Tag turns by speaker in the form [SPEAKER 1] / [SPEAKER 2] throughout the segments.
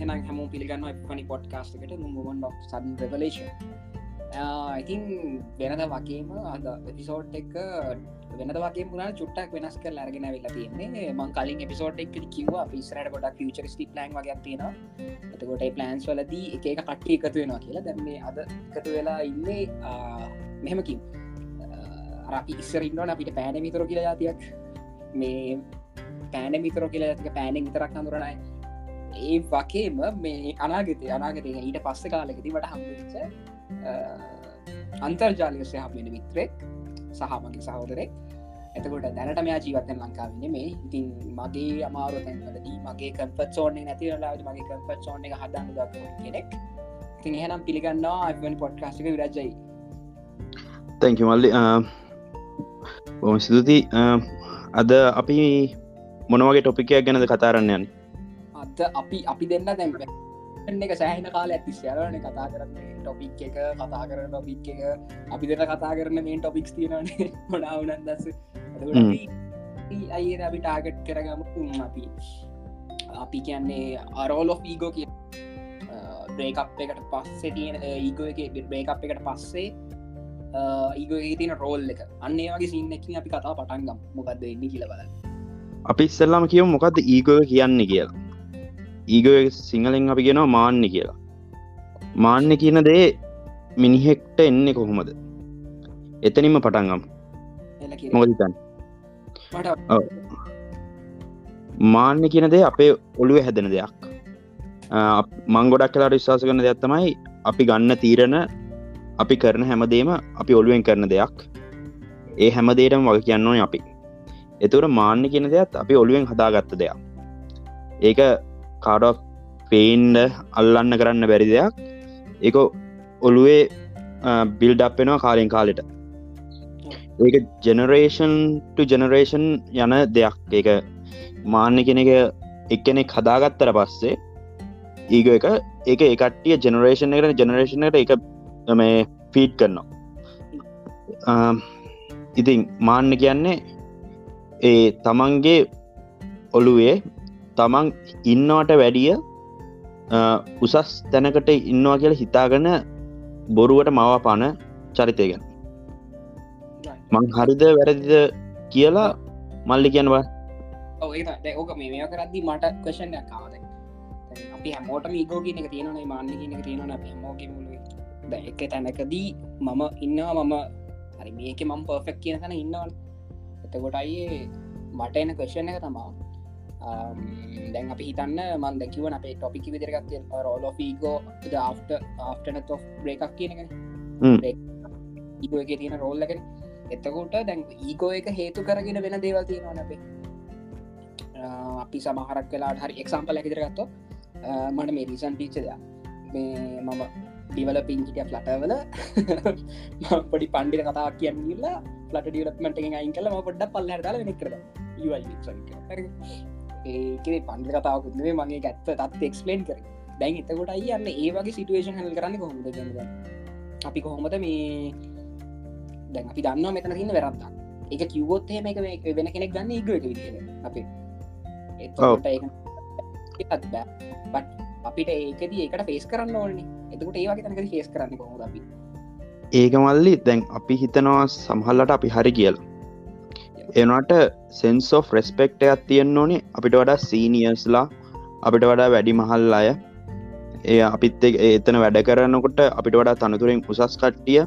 [SPEAKER 1] හෙන හැම පිළිගන්න පනි පොඩ්කාස්ටකට මුවන් ඩක් සන් රවලේෂන් ඉතින් වෙනද වගේම අද එපිසෝට් එක වෙනද වගේ පුරා චුට්ටක් වෙනස් කර අරගෙන වෙලා තියන්නේ. මං කලින් එපිසෝට් එක කිව පිස්රට ගොඩක් ෆචරිස්ටි ප්ලන් වගේ තියෙන එතකොට ප්ලන්ස් වලදී එක එක කට්ටි එකතු වෙනවා කියලා. දැන්නේ අද එකතු වෙලා ඉන්නේ මෙහෙමකින් අපි ඉස්සරන්න අපිට පෑන මිතර කියලා ජාතියක් මේ පෑන මිතර කියලා ඇතික පෑනෙ විතරක් අඳුරනයි ඒ වගේම මේ අනාගතය අනාගතය ඊට පස්ස කාලෙකති වට හම්ච අන්තර්ජාලය සහමෙන මිත්‍රෙක් සහමගේ සහෝදරෙක් එතකොට දැනට මෙයා ජීවතෙන් ලංකාවන්න මේ ඉතින් මගේ අමාරු තැන්වලදී මගේ කම්පත් ෝන්නේ නැතිරලාට මගේ කම්පත් ෝන එක හදන්න ද කෙනෙක්. ඉතින් එහෙනම් පිළිගන්නවා අවනි පොඩ්කාස්ටික විරජයි.
[SPEAKER 2] තැංකි මල්ලි බොම සිදුති අද අපි මොනවගේ ටොපිකයක් ගැනද කතාරන්න
[SPEAKER 1] අද අපි අපි දෙන්න දැම්බ එක සෑහන කාල ඇති සයරන කතා කරන්න ටොපික් එක කතා කරන ටොපික් එක. අපි දෙට කතා කරන මේ ටොපික්ස් තියෙනනේ මොඩාවනන් දස අයි අපි ටාගට් කරගම. අපි අපි කියන්නේ අරෝලො ඊගෝ කිය බ්‍රේකප් එකට පස්සේ තියෙන ඒගෝ එක බ්‍රේකප් එකට පස්සේ ඒගෝ තින රෝල් එක. අන්නේ වගේ සින්නකින් අපි කතා පටන්ගම් මොකක්ද එන්න කියල බල
[SPEAKER 2] අපි ඉස්සල්ලාම කියව මොකක්ද ඊගෝ කියන්න කියලා ඊගෝ සිංහලෙන් අපි ගෙනවා මාන්න කියලා. මාන්න කියන දේ මිනිහෙක්ට එන්නේ කොහොමද? එතනින්ම පටන්ගම් මොකතන් මාන්න කියන දේ අපේ ඔළුව හැදෙන දෙයක්. මං ගොඩක් කලාට විශවාස කරන දෙයක් තමයි අපි ගන්න තීරණ අපි කරන හැමදේම අපි ඔළුවෙන් කරන දෙයක්. ඒ හැමදේටම වග කියන්න ඕන අපි. එතුර මාන්න කියන දෙයක් අපි ඔළුවෙන් හදාගත්ත දෙයක්. ඒක කාඩක් පේන්ඩ අල්ලන්න කරන්න බැරි දෙයක්. එක ඔළුවේ බිල්ඩ් අපෙනවා කාලෙන් කාලෙට. ඒක ජෙනරේෂන්ට ජෙනරේෂන් යන දෙයක්. ඒක මාන්‍ය කෙන එක එක්කෙනෙක් හදාගත්තර පස්සේ ඒක එක ඒක එකටිය ජෙනරේෂන් එකට ජෙනරේෂනට එක මේ ෆීට් කරනවා. ඉතින් මාන්න කියන්නේ ඒ තමන්ගේ ඔළුවේ තමන් ඉන්නවට වැඩිය උසස් තැනකට ඉන්නවා කියලා හිතාගන බොරුවට මව පණ චරිතයගෙන මං හරිද වැරදිද කියලා මල්ලි කියනවා
[SPEAKER 1] ඕක මේ කරදදි මට කෂණ කාද අපි හැමෝට මීගෝ කියන එක තියෙනන මාන්න කියන තියෙනන හමෝක මුල. එක තැනකදී මම ඉන්නවා මම හරි මේක මම පර්ෆෙක් කියන තැන ඉන්නවල් එතකොට අයේ මට එන කෂණ එක තමා දැන් අපි හිතන්න මන් දැකිවන අපේ ටොපිකි විදිරගත්ත රෝලෝෆීගෝ ආට ආටනත් බ්‍රේකක් කියනගෙන ඒගෝ එක තියෙන රෝල්ලගෙන එතකොට දැන් ඒගෝ එක හේතු කරගෙන වෙන දේවල් තියෙනවා අපේ. අපි සමහරක් කලාට හරි එක්සම්පල ඇකිදිරගත්ත මට මේ රිසන් පිච්චද මේ මම ඩිවල පිංචිටිය ෆලටවල පොඩි පණ්ඩිට කතා කියන්නලා ලට ඩියලක්මට අයින් කල ම පොඩ්ඩ පල්ල හදාල වෙනෙක්කර ඒකේ පන්ඩි කතාවකුත්ේ මගේ ගැත්ත තත් එක්ස්පලේන් කර. දැන් එතකොට අයන්න ඒ වගේ සිටුවේෂන් හල් කරන්න කොහොමද අපි කොහොමද මේ දැන් අපි දන්න මෙතන තින්න වැරත්තා එක කිව්වොත් එහෙම එක වෙන කෙනෙක් ගන්න ඉග එක විදිර අපේ. එතට බට අපිට ඒකද ඒකට ෆේස් කරන්න ඕනි. එතකට ඒවගේ තනක ෆේස් කරන්න කොහොද අපි?
[SPEAKER 2] ඒක මල්ලි දැන් අපි හිතනවා සමහල්ලට අපි හරි කියලා එනට සෙන්ස් of රෙස්පෙක්ට එකත් තියෙන්න්න ඕනේ. අපිට වඩා සීනියස්ලා අපිට වඩා වැඩි මහල් අය. ඒ අපිත් එතන වැඩ කරන්නකොට අපිට වඩා තනතුරෙන් උසස් කට්ටිය.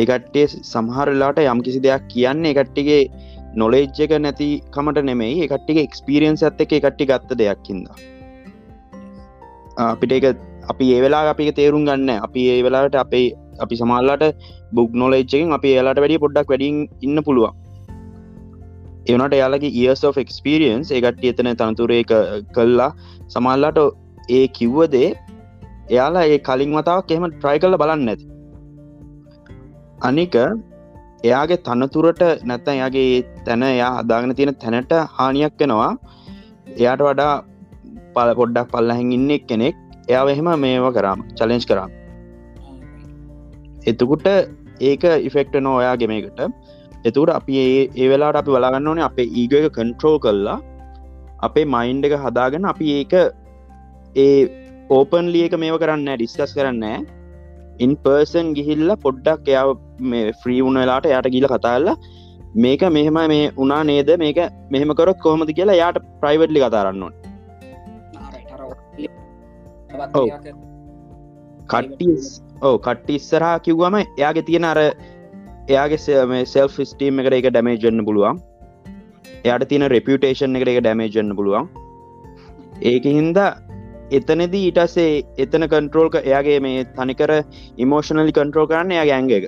[SPEAKER 2] ඒකට්ටිය සමහරලාට යම් කිසි දෙයක් කියන්නේ එකට්ටිගේ නොලේජ් එක නැතිකමට නෙමෙයි. එකට්ටිගේ එක්ස්පිරියන්ස් ඇත්ත එක එකට්ටි ගත්ත දෙයක්කින්ද අපිට එක අපි ඒ වෙලා අපි තේරුම් ගන්න අපි ඒ වෙලාට අපේ අපි සමල්ලාට බුක් නොලේච්චකින් අපි ඒලාට වැඩි පොඩ්ඩක් වැඩින් ඉන්න පුළුවන්. එවනට යාලගේ ඒස් of එක්ස්පිරියන්ස් ඒකට්ටිය එතන තනතුරේ කල්ලා සමල්ලාට ඒ කිව්වදේ එයාලා ඒ කලින් වතාවක් එහෙම ට්‍රයි කල්ල බලන්න ඇති අනික එයාගේ තනතුරට නැත්තන් එයාගේ තැන එයා අදාගෙන තියෙන තැනට හානියක් වෙනවා. එයාට වඩා පල පොඩ්ඩක් පල්ලහැන් ඉන්නෙක් කෙනෙක්. එයා එහෙම මේවා කරාම චලෙන්ජ් කරා එතකුට ඒක ඉෆෙක්ට නෝ ඔයා ගෙමකට එතුට අපි ඒ වෙලාට අපි බලාගන්න ඕනේ අපේ ඊග එක කන්ට්‍රෝ කල්ලා අපේ මයින්් එක හදාගෙන අපි ඒක ඒ ඕපන්ලිය එක මේව කරන්න ඩිස්කස් කරන්න ඉන් පර්සන් ගිහිල්ල පොඩ්ඩක් එයාව මේ ෆ්‍රී වුණලාට යට ගිල කතාල්ලා මේක මෙහෙම මේ උනා නේද? මේක මෙහෙම කරොත් කොහොමද කියලා යාට ප්‍රයිවට්ලි කතාරන්න. කට්ටි ඕ කට්ටි ඉස්සරහා කිව්වම එයාගේ තියෙන අර එයාගේ මේ සෙල් ස්ටීම් එකට එක ඩැමේජන්න පුළුවන්. එයාට තියෙන රෙපියුටේෂන් එකට එක ඩැමේජන්න පුළුවන්. ඒක හින්දා එතනදී ඊටස්සේ එතන කන්ට්‍රෝල්ක එයාගේ මේ තනිකර ඉමෝෂනලි කන්ට්‍රෝල් කරන්න එයා ගැංග එක.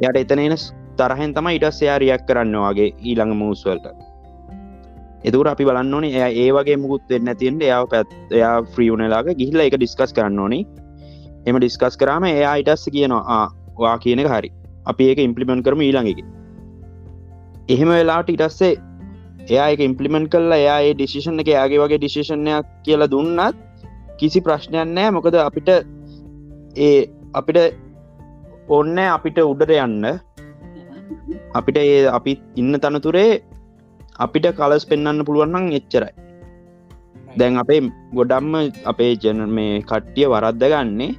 [SPEAKER 2] යට එතන එන තරහෙන් තම ඉටස් එයා රියක් කරන්න වගේ ඊළඟ මූස්වල්ට එතුර අපි බලන්න ඕනේ එය ඒ වගේ මුකුත් වෙන්න තියෙන්ට එයා පැත් එයා ෆ්‍රියුණලාගේ ගිහිල්ල එක ඩිස්කස් කරන්න ඕනි. එම ඩිස්කස් කරාම එයා ඉටස්ස කියනවා වා කියන එක හරි. අපි ඒක ඉම්පලිමෙන්ට් කරම ඊළඟකි එහෙම වෙලාට ඉටස්සේ එයා එක ඉම්පලිමෙන්ට් කල්ලා එයා ඒ ඩිසිෂන් එක යාගේ වගේ ඩිසිෂණයක් කියලා දුන්නත් කිසි ප්‍රශ්නයක් නෑ මොකද අපිට ඒ අපිට ඔන්න අපිට උඩට යන්න. අපිට ඒ අපි ඉන්න තනතුරේ අපිට කලස් පෙන්න්න පුළුවන්නම් එච්චරයි. දැන් අපේ ගොඩම්ම අපේ ජන මේ කට්ටිය වරද්ද ගන්නේ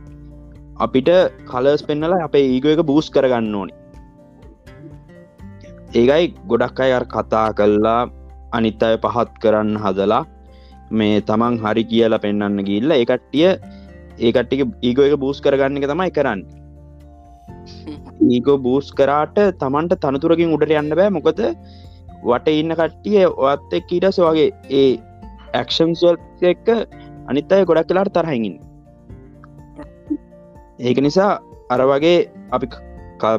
[SPEAKER 2] අපිට කලස් පෙන්නලා අපේ ඒග එක බූස් කරගන්න ඕනි. ඒකයි ගොඩක් අය අර කතා කල්ලා අනිත් අය පහත් කරන්න හදලා මේ තමන් හරි කියලා පෙන්න්න ගිල්ල ඒකට්ටිය ඒකට්ටික ඒගෝ එක බූස් කරගන්න එක තමයි කරන්න. ඒගෝ බූස් කරාට තමන්ට තනතුරකින් උඩට යන්න බෑ. මොකද වට ඉන්න කට්ටිය ඔත් එක් ඊටස වගේ ඒ ඇක්ෂන්ස්වල් එක්ක අනිත් අය ගොඩක් කලාට තරහැඟින් ඒක නිසා අර වගේ අපි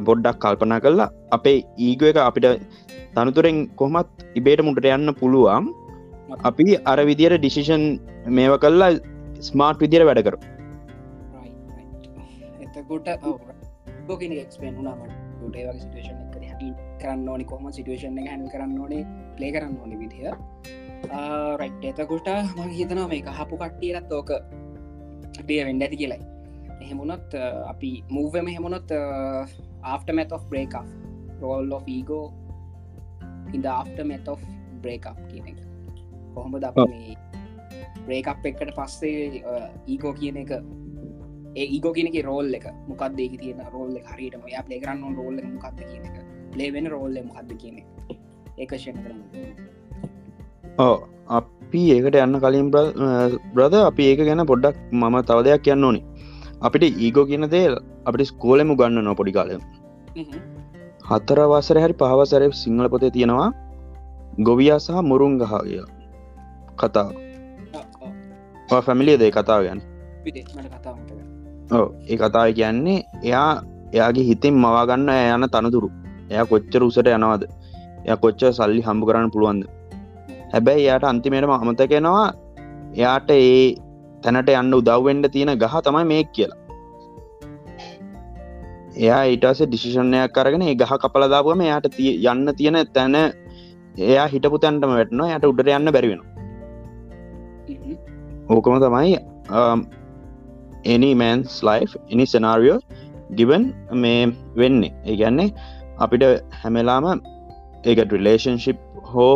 [SPEAKER 2] පොඩ්ඩක් කල්පනා කරලා අපේ ඊගෝ එක අපිට තනතුරෙන් කොහමත් ඉබේට මුට යන්න පුළුවන්. අපි අර විදියට ඩිසිෂන් මේව කල්ලා ස්මාර්ට් විදිර වැඩ කරු
[SPEAKER 1] එතකොට ෝකෙන එක්ස්පෙන් වුණාමට ට වගේ සිටේෂන් එක හැටල් කරන්න ඕනි කොම සිටුවේෂන් එක හැල් කරන්න ඕනේ? ප්ලේ කරන්න ඕනි විදිහ රයිට් එතකොට මං හිතනවා මේ හපු කට්ටියරත් ඕක ඩිය වෙන්ඩ ඇති කියලයි එහෙමුණත් අපි මූවම හෙමුණොත් after meth of break up. Role of ego in the after meth of break up කියන එක. කොහොමද අප මේ බ්‍රේකප් එකට පස්සේ ඊගෝ කියන එක ඒ ඒගෝ කියනක රෝල් එක මොකක්ද තියෙන රෝල්ල හරිට ය ප්ලේ කරන්න රෝල්ල මොකක්ද කියන එක. ලේවෙන රෝල්ල මොකක්ද කියන ඒකශය කරන්න.
[SPEAKER 2] ඕ අපි ඒකට යන්න කලින් බ්‍රද අපි ඒක ගැන පොඩ්ඩක් මම තව දෙයක් කියන්න ඕනි අපිට ඊගෝ කියන දේ අපිට ස්කෝලෙමු ගන්න නො පොඩි කාලය හතර වසර හැරි පහවසරය සිංහල පොතේ තියෙනවා ගොවියා සහ මුරුන් ගහය කතා ෆැමිලිය දේ කතාව ගැන ඕ ඒ කතාව කියන්නේ එයා එයාගේ හිතින් මවාගන්න යන තනතුරු. එය කොච්චර උසට යනවාද? එය කොච්ච සල්ලි හම්බ කරන්න පුළුවන්ද? හැබැයි එයාට අන්තිමේටම අමතකෙනවා එයාට ඒ තැනට යන්න උදව්වෙන්ඩ තියෙන ගහ තමයි මේ කියලා. එයා ඊටස ඩිසිෂණයක් කරගෙන ගහ කපලදාපුම එයාට යන්න තියෙන තැන එයා හිටපු තැන්ටම වැටනවා යට උඩට යන්න බැරිවෙන ඕකම තමයි එනිමන්ස් ලයි් එනි සනාරියෝ ගිබන් මේ වෙන්නේ. ඒ ගැන්නේ අපිට හැමලාම ඒකට රිලේෂන්ශිප් හෝ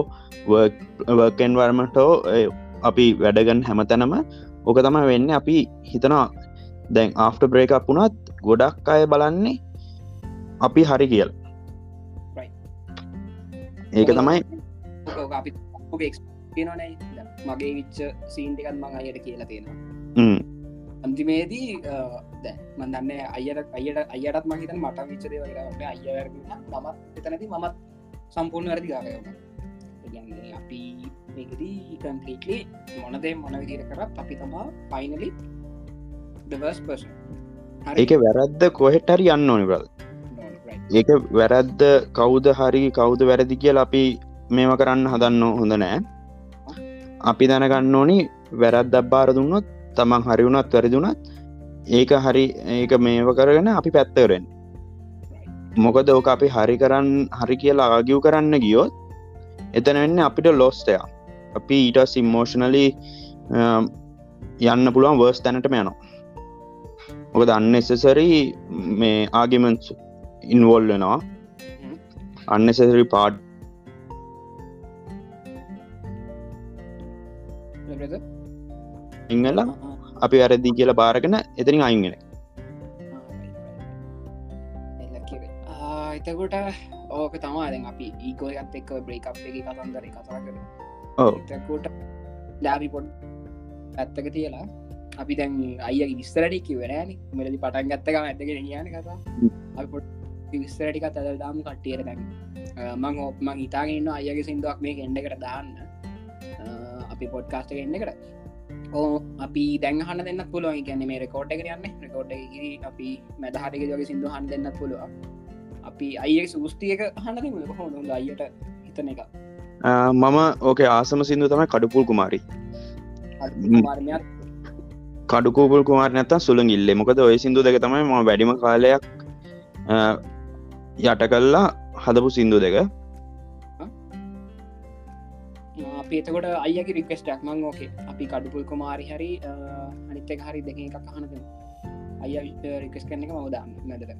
[SPEAKER 2] වර්කන් වර්මටෝ අපි වැඩගන් හැමතැනම ඕක තම වෙන්න අපි හිතනවා දැන් ආෆ්ට බ්‍රේක් වුණත් ගොඩක් අය බලන්නේ අපි හරි කියල්. ඒක තමයි
[SPEAKER 1] මගේ විච්ච සීන්ටිකත් මං අයට කියලා තියෙනවා. අන්තිමේදී මන්දන්න අයට අයට අයටත් මහිත මට විච්චද අය මමත් එතනති මමත් සම්පූර්ණ වැරදි ගන්නේ අපි මේකදී කම්පලීටලි මොනදේ මොන විදිර කරත් අපි තමා පයිනලි දවස් පස
[SPEAKER 2] ඒක වැරද්ද කොහෙට හරි යන්න ඕනි බල ඒක වැරද්ද කවුද හරි කවුද වැරදි කියල අපි මේම කරන්න හදන්න හොඳ නෑ. අපි දැනගන්න ඕනි වැරද්දක් බාර දුන්නොත් තමන් හරි වුණත් වැරදිුණත් ඒක හරි ඒක මේව කරගෙන අපි පැත්තවරෙන් මොකද ඕක අපි හරි කරන්න හරි කියලා ආගිව් කරන්න ගියොත් එතන වෙන්න අපිට ලොස්ටයා අපි ඊට සිම්මෝෂනලි යන්න පුළුවන් වර්ස් තැනටම යනවා. ඔක දන්න එසසරි මේ ආගිමන්ස් ඉන්වෝල් වෙනවා. අන්නසරි පාඩ් ඉංගල අපි වැරදි කියලා බාරගෙන එතනින් අයිගෙන
[SPEAKER 1] එතකොට ඕක තමාදැන් අපි ඒකෝයත් එක්ක බ්‍රේකප් එක කතන්දර කතා කර එතකොට ඩාබි පොඩ් ඇත්තක තියලා අපි දැන් අය විස්තරටි කිවරෑන මෙලදි පටන් ගත්තකම ඇතගෙන කියන කතා. අපි පොට් විස්තරටික තදල් දාම කට්ටියට දැන්. මං ඔප්මං හිතාගන්න අයගේ සිින්දුවක් මේ එන්ඩකට දාන්න. අපි පොඩ්කාස්ට එන්න කර ඕ අපි දැන්හන්න දෙන්න පුළුවන්. ගැන මේ රකෝඩ් එක යන්න. රකෝඩ් අපි මැදහටක ජොග සිින්දු හන් දෙන්න පුළුවන්. අපි අය සූස්තියක හන්න හොඳ අයට හිතන එක
[SPEAKER 2] මම ඕක ආසම සිින්දු තමයි කඩුපුල් කුමාරි කඩුකූපුල් කුමාර නැත සුළඟ ඉල්ලෙ මොකද ඔය සිින්දු දෙක තමයි ම වැඩිම කාලයක් යට කල්ලා හදපු සිින්දු දෙක
[SPEAKER 1] අපේතකොට අයගේ රික්වස්ටක් මං ඕකේ අපි කඩුපුල් කුමාරි හරි අනිත්තක හරි දෙක එකක් අහනද අය රිකස් කරන එක මවදාන්න නැදට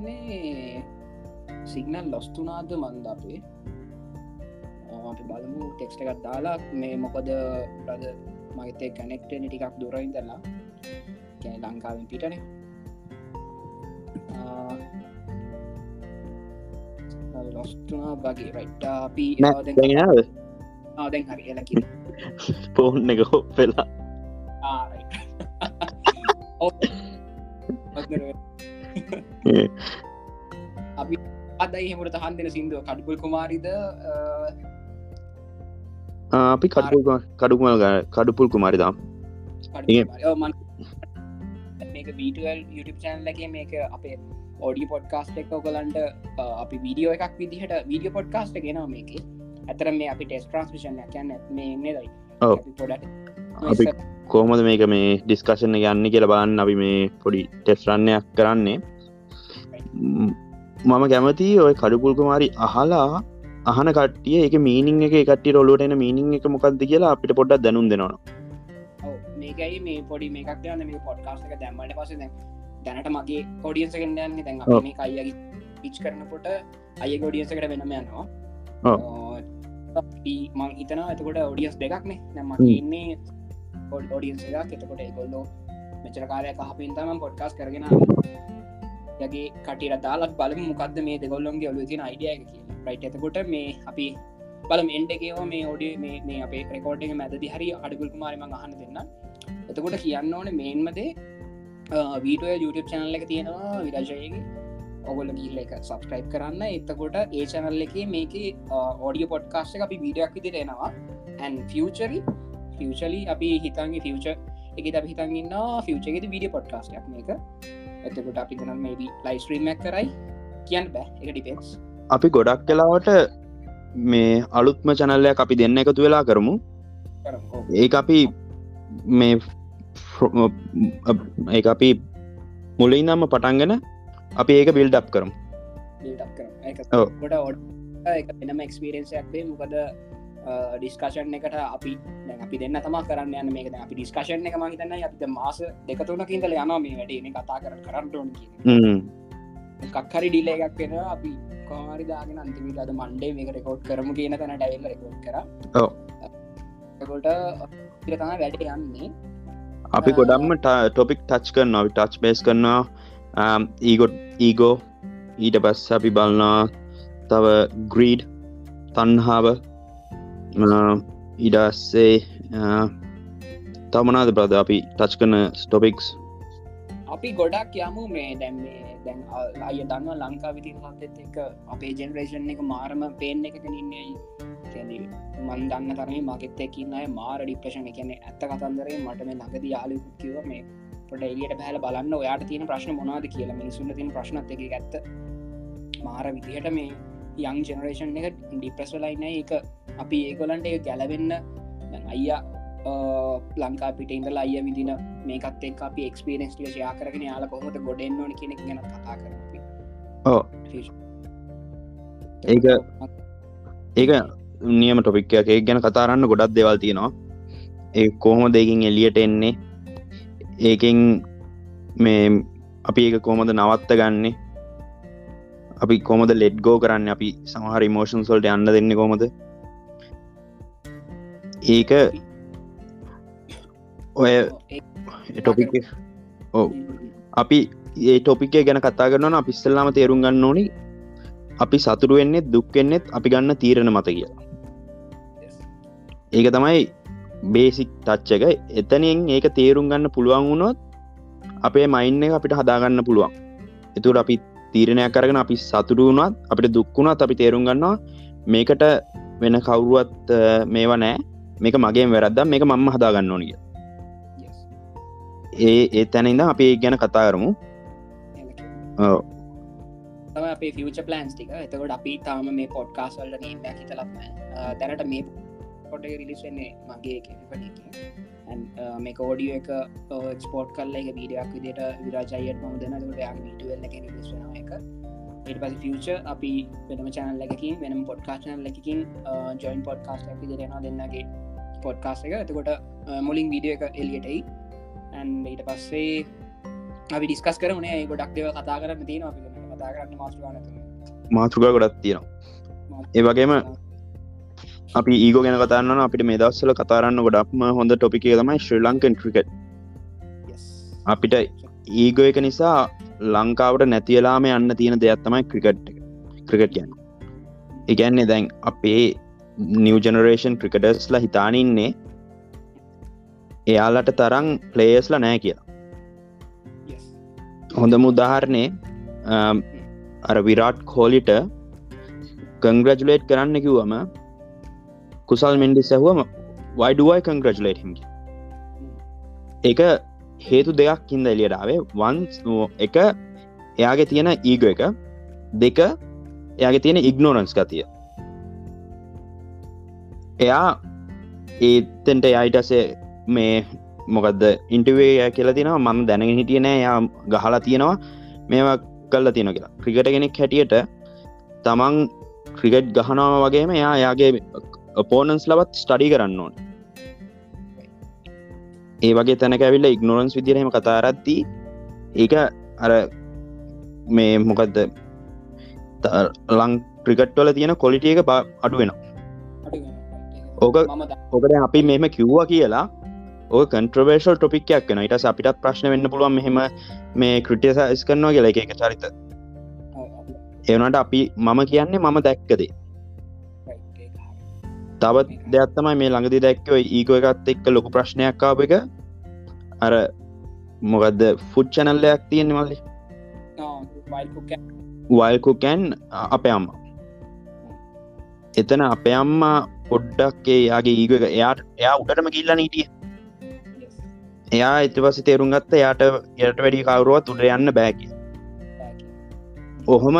[SPEAKER 1] හිතන්නේ සිගනල් ලොස්තුනාද මන්ද අපේ? අපි බලමු ටෙක්ස්ට එකත් දාලා මේ මොකද ප්‍රද මගතේ කනෙක්ටන ටිකක් දුරයින්දලා කැන ලංකාවෙන් පිටන. ලොස්තුනා වගේ. රයිට් අපි ආදැන් හරි එලකි
[SPEAKER 2] පෝන් එක හෝ වෙලා
[SPEAKER 1] අපි අදයි හෙමට තහන් දෙන සිින්දුව කඩුපුල් කුමාරිද
[SPEAKER 2] අපි කඩු කඩුමල් කඩුපුල් කුමාරිදාම්
[SPEAKER 1] මේක වීටල් YouTube චැනල්ලගේ මේක අපේ ඔඩි පොඩ්කාස්ට එක ඔගලන්ට අපි වීඩියෝ එකක් විදිහට වීඩියෝ පොඩ්කාස්ට ගෙන මේක. ඇතර මේ අපි ටෙස් ට්‍රන්ස්මිෂන් කියන්න මේ
[SPEAKER 2] අපි කෝමද මේක මේ ඩිස්කශන යන්න කියල බාන්න අපි මේ පොඩි ටෙස්රන්නයක් කරන්නේ මම කැමති ඔය කඩුපුල්කුමාරි අහලා අහන කටිය එක මීනිං එක කටි රොලුවට එන මීනිං එක මොකක්ද කියලා අපිට පොඩ්ඩක් දැනුම් දෙනවා
[SPEAKER 1] මේකයි මේ පොඩි මේකක් යන්න මේ පොඩ්කාස්ක දැම්මට පස දැනට මගේ කොඩියන්ස කන්නන්නේ දැන් මේ අයගේ පිච් කරනකොට අය ගොඩියන්සකට වෙනම යනවා. මං හිතන ඇතකොට ඔඩියස් දෙකක්නේ නැම ඉන්නේ ඔඩියන්ස එකක්. එතකොට එකොල්ලෝ මෙචර කාරය කහපින් තමන් පොඩ්කාස් කරගෙන යගේ කටිර දාලත් බල මොකක්ද මේ දෙගොල්ලොන්ගේ ඔලු තින අයිඩිය කිය රයිට් එතකොට මේ අපි බලම එන්ඩකේව මේ ඔඩිය මේ අපේ රෙකෝඩ් එක මැදදි හරි අඩගුල් මාරම අහන්න දෙන්න එතකොට කියන්න ඕන මේන්මදේ වීටුව YouTube චැනල්ල එක තියෙනවා විරජයගේ ඔගොල ගිල්ල එක සබස්ක්‍රයිබ් කරන්න. එතකොට ඒ චැනල්ල එක මේක ඕඩිය පොඩ්කාස්ට අපි වීඩියක් විදිර එනවා. ඇන් ෆචරි ෆචලි අපි හිතන්ගේ ෆච එක ද හිතන්ගන්න ෆචගෙද වීඩිය පොඩ්කාස්ටක් මේක. එතකොට අපි දනම් මේබ ලයිස්ත්‍රීමක් කරයි. කියන්න බෑ. එක ඩිපෙන්ස්
[SPEAKER 2] අපි ගොඩක් කලාවට මේ අලුත්ම චැනල්ලයක් අපි දෙන්න එකතු වෙලා කරමු. ඒ අපි මේ ඒ අපි මුලින් නම්ම පටන්ගෙන අපි ඒක බිල්ඩ් අප් කරමු.
[SPEAKER 1] එනම එක්ස්පිරෙන්න්සයක් වේ මොකද ඩිස්කශන් එකට අපි අපි දෙන්න තම කරන්න යන්න මේක අපි ඩිස්කශන එක මහිතන්න අපිට මාස දෙකතුනක ඉඳල යන මේ වැඩේ කතා කර කරන්නටෝන් කක්හරි ඩිල එකක් වෙන අපි කොහරි දාගෙන අන්තිමිට අද මන්ඩේ මේක රෙකෝඩ් කරම කියන තැන ඩයිල් රෙකෝඩ් කර. කොට තම වැඩ යන්නේ.
[SPEAKER 2] අපි ගොඩම්ම ටොපික් ටච් කරන අපි ටච් බේස් කරන්නවා ඊගොඩ් ඊගෝ ඊට පස්ස අපි බලන්නා තව ග්‍රීඩ් තන්හාාව ඉඩස්සේ තමනාද ප්‍රද අපි ටච් කන ස්ටොපික්ස්
[SPEAKER 1] අපි ගොඩක් යමු මේ දැම්මේ දැන් අය දන්න ලංකා විති හතත් එක අපේ ජෙනරේෂන් එක මාරම පේෙන් එක කනින්නේ මන් දන්න තරම මගෙත් එකින්න අය මාර ඩිප්‍රේෂණ එකන ඇත්ත කතන්දරේ මට මේ ලඟද යාලුකුත් කිව මේ පොට එලියට බැල බලන්න ඔයාට තියෙන ප්‍රශ්න මොනාද කියලා. මිනිසුන්න තින ප්‍රශ්නත් එක ඇත්ත. මාර විදිහට මේ යං ජෙනරේෂන් එක ඩිප්‍රස්වලයින්න එක අපි ඒගොලන්ට ඒ ගැලවෙන්න අයියා ලංකා පිට ඉඳල අය විදින මේකත් එක් අපි එක්ස්පිරෙන්ස් ටිය ශයා කරගෙන යාල කොහොට ගොඩෙන් ඕන කෙනෙක් ගැන කතා කර
[SPEAKER 2] ඒක ඒක නියම ටොපික් එක ගැන කතාරන්න ගොඩක් දෙවල් තියෙනවා. ඒ කොහොම දෙකින් එලියට එන්නේ? ඒකෙන් මේ අපි ඒක කොහොමද නවත්ත ගන්නේ අපි කොමද ලෙඩ් ගෝ කරන්න? අපි සමහර ඉමෝෂන් සොල්ට යන්න දෙන්න කොමද ඒක ඔය ටොපික් ඕ අපි ඒ ටොපිකේ ගැන කතා කරන අපිස්සල්ලාම තේරුම් ගන්න ඕනි. අපි සතුරු වෙන්නෙත් දුක්වෙන්නෙත් අපි ගන්න තීරණ මත කියලා. ඒක තමයි බේසික් තච්ච එක. එතනින් ඒක තේරුම් ගන්න පුළුවන් වුණොත් අපේ මයින්න එක අපිට හදාගන්න පුළුවන්. එතුට අපි තීරණයක් කරගෙන අපි සතුරු වුණත් අපිට දුක්කුණත් අපි තේරුම් ගන්නවා මේකට වෙන කවුරුවත් මේවා නෑ. මේක මගේ වැරද්දම් මේක මම්ම හදාගන්න ඕනිය ඒ ඒ තැනඉද අපි ගැන කතා කරමු.
[SPEAKER 1] අපේ ෆියච පලන්ස් ටික. එතකොට අපි තාම මේ පොඩ්කාස් වල්ල නීමයක් හිතලක්ම දැනට මේ පොට රිලිස් වෙන්නේ මගේ මේ කෝඩිය uh, එක uh, ස්පෝට් කල්ල එක වීඩියක් විදිට විරාජයයට ම දෙන යා වීඩුවල්ල එක රිලිස් වෙන එක ඊට පස ෆියච අපි වෙනම චානල් එකකින් වෙනම් පොඩ්කාශනල් එකකින් ජොයින් පොඩ්කාස්ට ඇි දෙෙන දෙන්නගේ පොඩ්කාස් එක. එතකොට uh, මුලින් වීඩිය එක එලියටයි ඊට පස්සේ අපි ඩිස්කස් කරනේ ගොඩක් දෙව කතා කරන්න තියෙන අපි කතා කරන්න මාස්ටුගන
[SPEAKER 2] මාතෘකා ගොඩක් තියෙනවා. ඒ වගේම අපි ඒගෝ ගැන කතාන්න අපිට මේ දස්සල කතාරන්න ගොඩක්ම හොඳ ටොපික තමයි ශ්‍රී ලංකන් ක්‍රිකට් අපිට ඒගෝ එක නිසා ලංකාවට නැතිවලාම යන්න තියෙන දෙයක් තමයි ක්‍රිකට් ක්‍රිකට් ගැන ඉගැන්නේ දැන් අපේ නිව ජනරේෂන් ක්‍රිකටර්ස්ලා හිතානඉන්නේ එයාලට තරං ප්ලේස්ල නෑ කියලා. හොඳම උදාහරණය අර විරාට් කෝලිට කංග්‍රජුලේට් කරන්න කිව්වම කුසල් මෙන්ඩි සැහුවම වයිඩුවයි කංග්‍රජුලේට හිමි එක හේතු දෙයක් හින්ද එලියටාවේ වන්ස් එක එයාගේ තියෙන ඊග එක. දෙක එයාගේ තියෙන ඉග්නෝරන්ස් ගතිය. එයා ඒතෙන්ට අයිටසේ මේ මොකක්ද ඉන්ටවේ කියලා තිනවා. මම දැනගෙන හිටිය නෑ. යා ගහලා තියෙනවා. මේවා කල්ල තියෙන කියලා. ක්‍රිකට කෙනෙක් හැටියට තමන් ක්‍රිකට් ගහනාව වගේම යා යාගේ පෝනන්ස් ලවත් ස්ටඩි කරන්න ඕන. ඒ වගේ තැනක ඇවිල්ල ඉක්නෝරන්ස් විදිරහෙම කතාරත්දී ඒක අර මේ මොකක්ද ලං ක්‍රිකට්වල තියෙන කොලිටිය එක අඩුවෙන ඕක ඕකට අපි මෙම කිව්වා කියලා ඕ කන්ට්‍රවේශල් ටොපික්යක් වෙන ඉට අපිටත් ප්‍රශ්න වෙන්න පුළුවන් මෙහෙම මේ ක්‍රටියසයිස් කරනවා කියලා එක චරිත. එවනට අපි මම කියන්නේ මම දැක්කදේ තවත් දෙයක්ත්තමයි මේ ළඟදි දැක්කව ඒකෝ එකත් එක්ක ලොකු ප්‍රශ්නයක් ආප එක. අර මොකක්ද ෆුඩ් චැනල්ලයක් තියෙන්නේ මල්ලි? වල්කුකැන් අපේ අම්මා. එතන අපේ අම්මා පොඩ්ඩක් යාගේ ඒක එයාට එයා උඩටම කිල්ල නීටිය එයා එති පස තේරුම් ගත්ත යායට යට වැඩි කවරුවත් උඩ යන්න බෑකි ඔහොම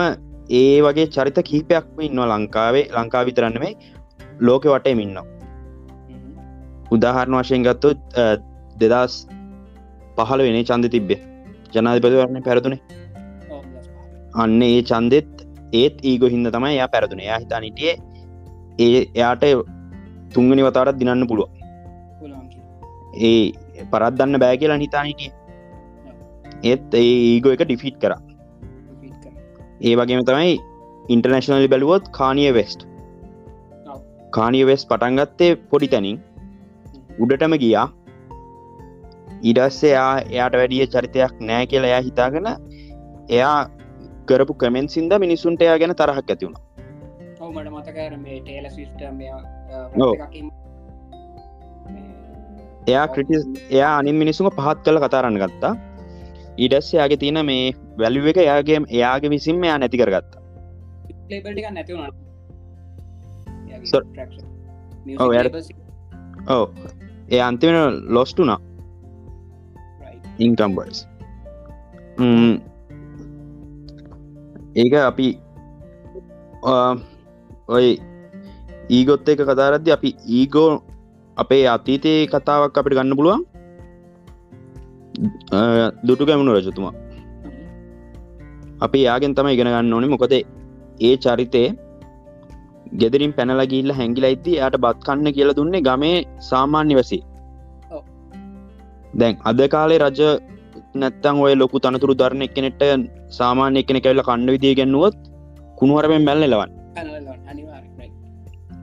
[SPEAKER 2] ඒ වගේ චරිත කීපයක්ම ඉන්නවා ලංකාවේ ලංකා විතරන්නමේ ලෝක වටේ ඉන්නවා. උදාහරණ වශයෙන් ගත්තු දෙදස් පහල වෙනේ චන්ද තිබ්බේ. ජනාධිපතිවරණ පැරතුනේ අන්න ඒ චන්දෙත් ඒත් ඒගො හින්ද තමයි යා පැරදුන. යා හිතා නිටියේ ඒ එයාට තුංගනි වතාරත් දිනන්න පුළුව ඒ පරත්දන්න බෑ කියලා හිතා හිටිය. ඒත් ඒ ඒගෝ එක ඩිෆිට් කර. ඒ වගේම තමයි ඉන්ටර්නශනලි බැලුවොත් කානිය වෙස්ට් කානිය වෙස් පටන්ගත්තේ පොඩි තැනින්. උඩටම ගියා. ඉඩස්සේ එයා එයාට වැඩිය චරිතයක් නෑ කියලා එයා හිතාගෙන එයා කරපු කමෙන් සිින්ද මිනිසුන්ට එයා ගැන තරහක් ඇතිවුණ
[SPEAKER 1] මට මතකර මේ ටේල සිිස්ටම්
[SPEAKER 2] එයා ක්‍රටිස් එයා අනින් මිනිසුම පහත් කළ කතාරන්න ගත්තා. ඉඩස් යාගේ තියෙන මේ වැැලුව එක එයාගේ එයාගේ විසින්ම එයා නැති කරගත්තා ඕ ඒ අන්තිමෙන ලොස්ටුනා ඉන්කම්බස් ඒක අපි ඔය ඊගොත් එක කතාරද්ද අපි ඊගෝ අපේ අතීතයේ කතාවක් අපිට ගන්න පුළුවන්. දුටු ගැමුණු රජතුමා. අපි යාගෙන් තම ඉගෙන ගන්න ඕනි. මොකද ඒ චරිතය ගෙදරින් පැනලගිල්ල හැඟිලා ඉති යට බත් කන්න කියලා දුන්නේ ගමේ සාමාන්‍ය වසී. දැන් අද කාලේ රජ නැත්තං ඔය ලොකු තනතුරු ධරණ එකනෙට සාමාන්‍ය එකන කැල්ල කණ්ඩ විදිය ගැන්නුවොත් කුණුවරමෙන් මැල්ල ලවන්
[SPEAKER 1] පැනලවන් අනිවාර්ය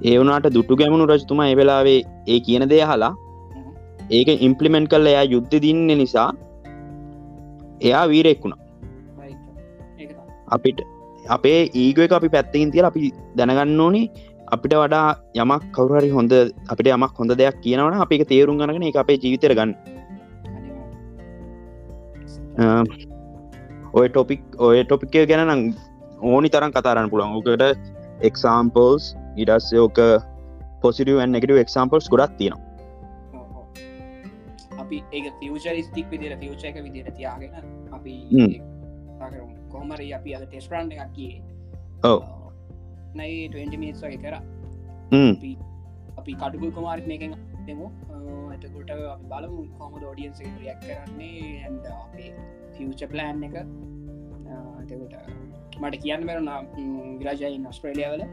[SPEAKER 2] ඒ වනාට දුටු ගැමුණු රජතුමා ඒ වෙලාවේ ඒ කියන දේ හලා ඒක ඉම්පලිමෙන්ට් කල්ල එයා යුද්ධ දින්න නිසා එයා වීරෙක්ුණා අපිට අපේ ඒග එක අපි පැත්තකින් තියල අපි දැනගන්න ඕනි. අපිට වඩා යමක් කවුරහරි හොඳ අපිට යමක් හොඳ දෙයක් කියනවන අපි තේරුම් ගනගෙන එක අපේ ජීවිතර ගන්න. ඔය ටොපික් ඔය ටොපික්කය ගැන නම් ඕනි තරම් කතාරන්න පුළන් ඕකට එක්සාම්පල්ස් ඉඩස් ඕක පොසිඩ එකට එක්සාම්පල්ස් ගොඩක් තියෙනවා.
[SPEAKER 1] අපි ඒ ෆියචරිස්ටික් විදිර ෆියච එක විදිර තියාගෙන අපි කොහමර අපි අද ටෙස්පරන්් එකක් කියේ
[SPEAKER 2] ඔව.
[SPEAKER 1] නයි 20 මිනිස් වගේ කර. අපි කඩුගුල් කුමාරත් මේකෙන් දෙමු එතකොට අපි බලමු කොම ෝඩියන්ස රියක් කරන්නේ ඇන්ඩ අපේ ෆියච ප්ලෑන් එක. එතකොට මට කියන්න බැරුණා විරාජයින් ඔස්ට්‍රේලියවල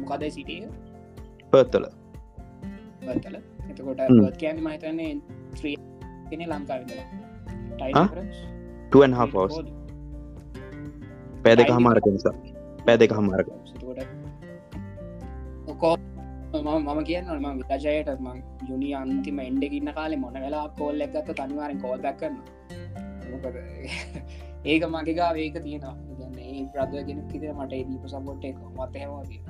[SPEAKER 1] මොකදයි සිටිය
[SPEAKER 2] පත්තල
[SPEAKER 1] බත්තල එතකොට කෑන් මහිතන්නේ ත්‍රී කෙන ලංකාවිදලා
[SPEAKER 2] ටන් හස් පෑදක හමාරක නිසා. පෑදක හමාරක.
[SPEAKER 1] මම කියන්න ම විරජයට ම යුනි අන්තිම එන්ඩගන්න කාලේ මොන වෙලා කෝල් එකත්ත තනිවාරෙන් කෝල් දක්කන්න ඒක මගේගා වේක තියෙනවා. ඒ ප්‍රදගෙන කිතර මට දීප සපොට් එක මත හැමෝතිය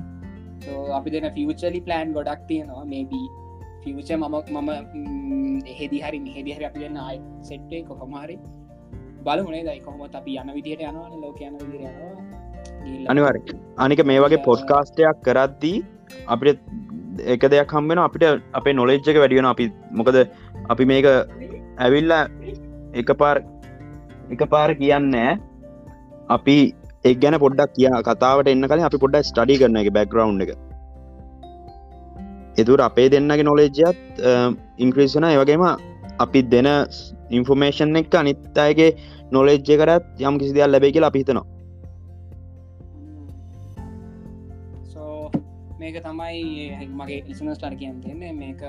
[SPEAKER 1] අපි දෙන ෆියචලි ප්ලෑන් ගොඩක් තියෙනවා. මේබී ෆියච මම මම එහෙදි හරි මෙහෙදි හරි අපි දෙන්න අයි සෙට්ටේ කොහොමහරි බලමුණේ දයි කොහොමත් අපි යන විදියට යනවා ලෝක යන විදිර යනවා.
[SPEAKER 2] අනිවර අනික මේ වගේ පොඩ්කාස්ටයක් කරද්දී අපිට එක දෙයක් හම්බෙන අපිට අපේ නොලෙජ්ජක වැඩියෙන අපි මොකද අපි මේක ඇවිල්ලා එක පාර් එක පාර කියන්න අපි එක් ගැන පොඩ්ඩක් කිය කතාවට එන්න කලින් අපි පොඩ්ඩ ස්ටඩි කරන එක බැක්ග්‍රවන්් එක. එතුර අපේ දෙන්නගේ නොලෙජ්ජත් ඉන්ක්‍රීසන ඒවගේම අපි දෙන ඉන්ෆෝමේෂන් එක අනිත් අයගේ නොලෙජ්ජ කරත් යම් කිසි දෙයක් ලැබේ කියලා අපිහිතනවා
[SPEAKER 1] මේක තමයි මගේ ඉසනස්ටර් කියන් තියන්නේ මේක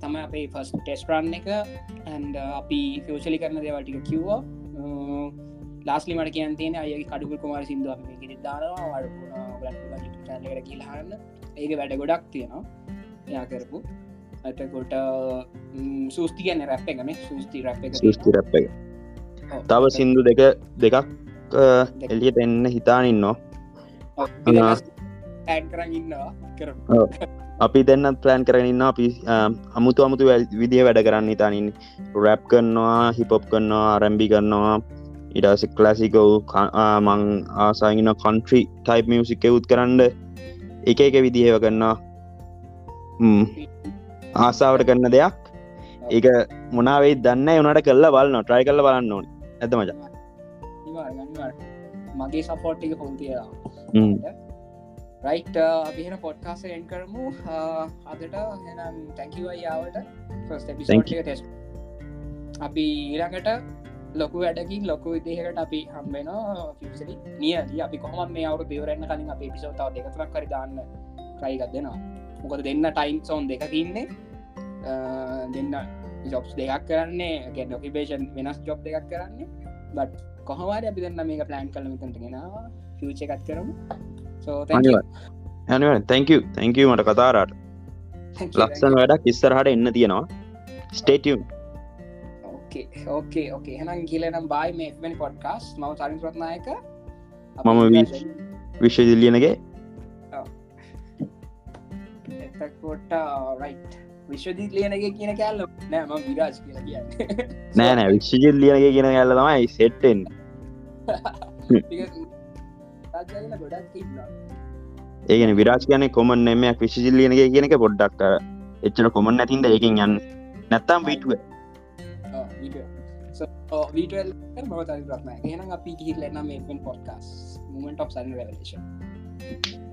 [SPEAKER 1] තම අපේ ෆස් ටෙස්ටරන් එක. ඇන්ඩ uh, අපි ෆියෝෂලි කරන දේවල්ටික කිව්වා. Uh, ලාස්ලි මට කියන් තියෙන අය කඩුකු කුමාර සිින්දුව මේ දානවා. වඩ කියලාහන්න ඒක වැඩ ගොඩක් තියෙනවා. යා කරපු. ඇතකොට සූස්ති කියන්න රැප් එකන සූස්ති රැප් එක
[SPEAKER 2] සෘස්ති රැප් එක තව සින්දු දෙක දෙකක් එලියට එන්න හිතානින්නවා
[SPEAKER 1] ඇන් කරන්න ඉන්නවා කර
[SPEAKER 2] අපි දෙන්න ප්ලෑන් කරන්න අපි අමුතු අමුතු විදිිය වැඩ කරන්න ඉතානින් රැප් කරනවා හිපොප් කරනවා රැම්බි කරනවා ඉඩස කලසිකව් මං ආසාගෙන කන්ට්‍රි ටයිප් මියසික් එවුත් කරන්න එක එක විදිහව කරන්නා ආසාාවට කරන්න දෙයක් ඒක මොනාවෙයි දන්න වනට කල්ල බලන්න ට්‍රයි කල්ල බලන්න ඕන. ඇත මච?
[SPEAKER 1] මගේ සපෝට්ටික පොන්තියා රයිට් අපිහෙන පොඩ්කාස එන් කරමු. අදට එනම් තැකිවයියාවට ටෙස් අපි ඊරඟට ලොකු වැඩකින් ලොකු විදිහකට අපි හම්බෙන ෆිසලි නිය අපි කොහම මේ අවරු දෙවරන්න කලින් අප පිසෝතාව දෙකතුරක් කරි දාන්න ට්‍රයිගත් දෙනවා. මොකද දෙන්න ටයිම් සෝන් දෙක තින්නේ දෙන්න ජොබ්ස් දෙකක් කරන්නේ. ගැ ඩොකිබේෂන් වෙනස් ජොබ් දෙකක් කරන්නේ. බට් කොහවාර අපි දෙන්න මේක ප්ලෑන් කල මෙතටගෙන ෆච එකත් කරමු. සෝ
[SPEAKER 2] ඇනුව තැංක තැංක මට කතාරට ලක්සන වැඩක් ඉස්සරහට එන්න තියෙනවා. ස්ටේටියම්
[SPEAKER 1] ඕකේ ඕකේ හනම් කියලනම් බයි මේමනි පොඩ්කාස් මව චරින් රත්නායක
[SPEAKER 2] මම විශ්වදිල්ලියනගේ
[SPEAKER 1] එතකොට රයි් විශ්වදී ලියනගේ කියන කැල්ල නෑම විරාජ් කියල කියන්න.
[SPEAKER 2] නෑනෑ විශ්ජිල් ලියනගේ කියන කැල්ල තමයි සෙට්ටෙන් ඒගෙන විරාජ් කියන කොමන් නමයක් විශ්ජිල් ලියනගේ කියනක පොඩ්ඩක් එච්චර කොමන් නැතින්ද ඒකින් යන්න? නැත්තම් විටුව
[SPEAKER 1] වීටල් මව තරි රත්න කියනම් අපි කිහිල්ලන්න මේෙන් පොඩ්කාස් මමට of සන් රලේෂන්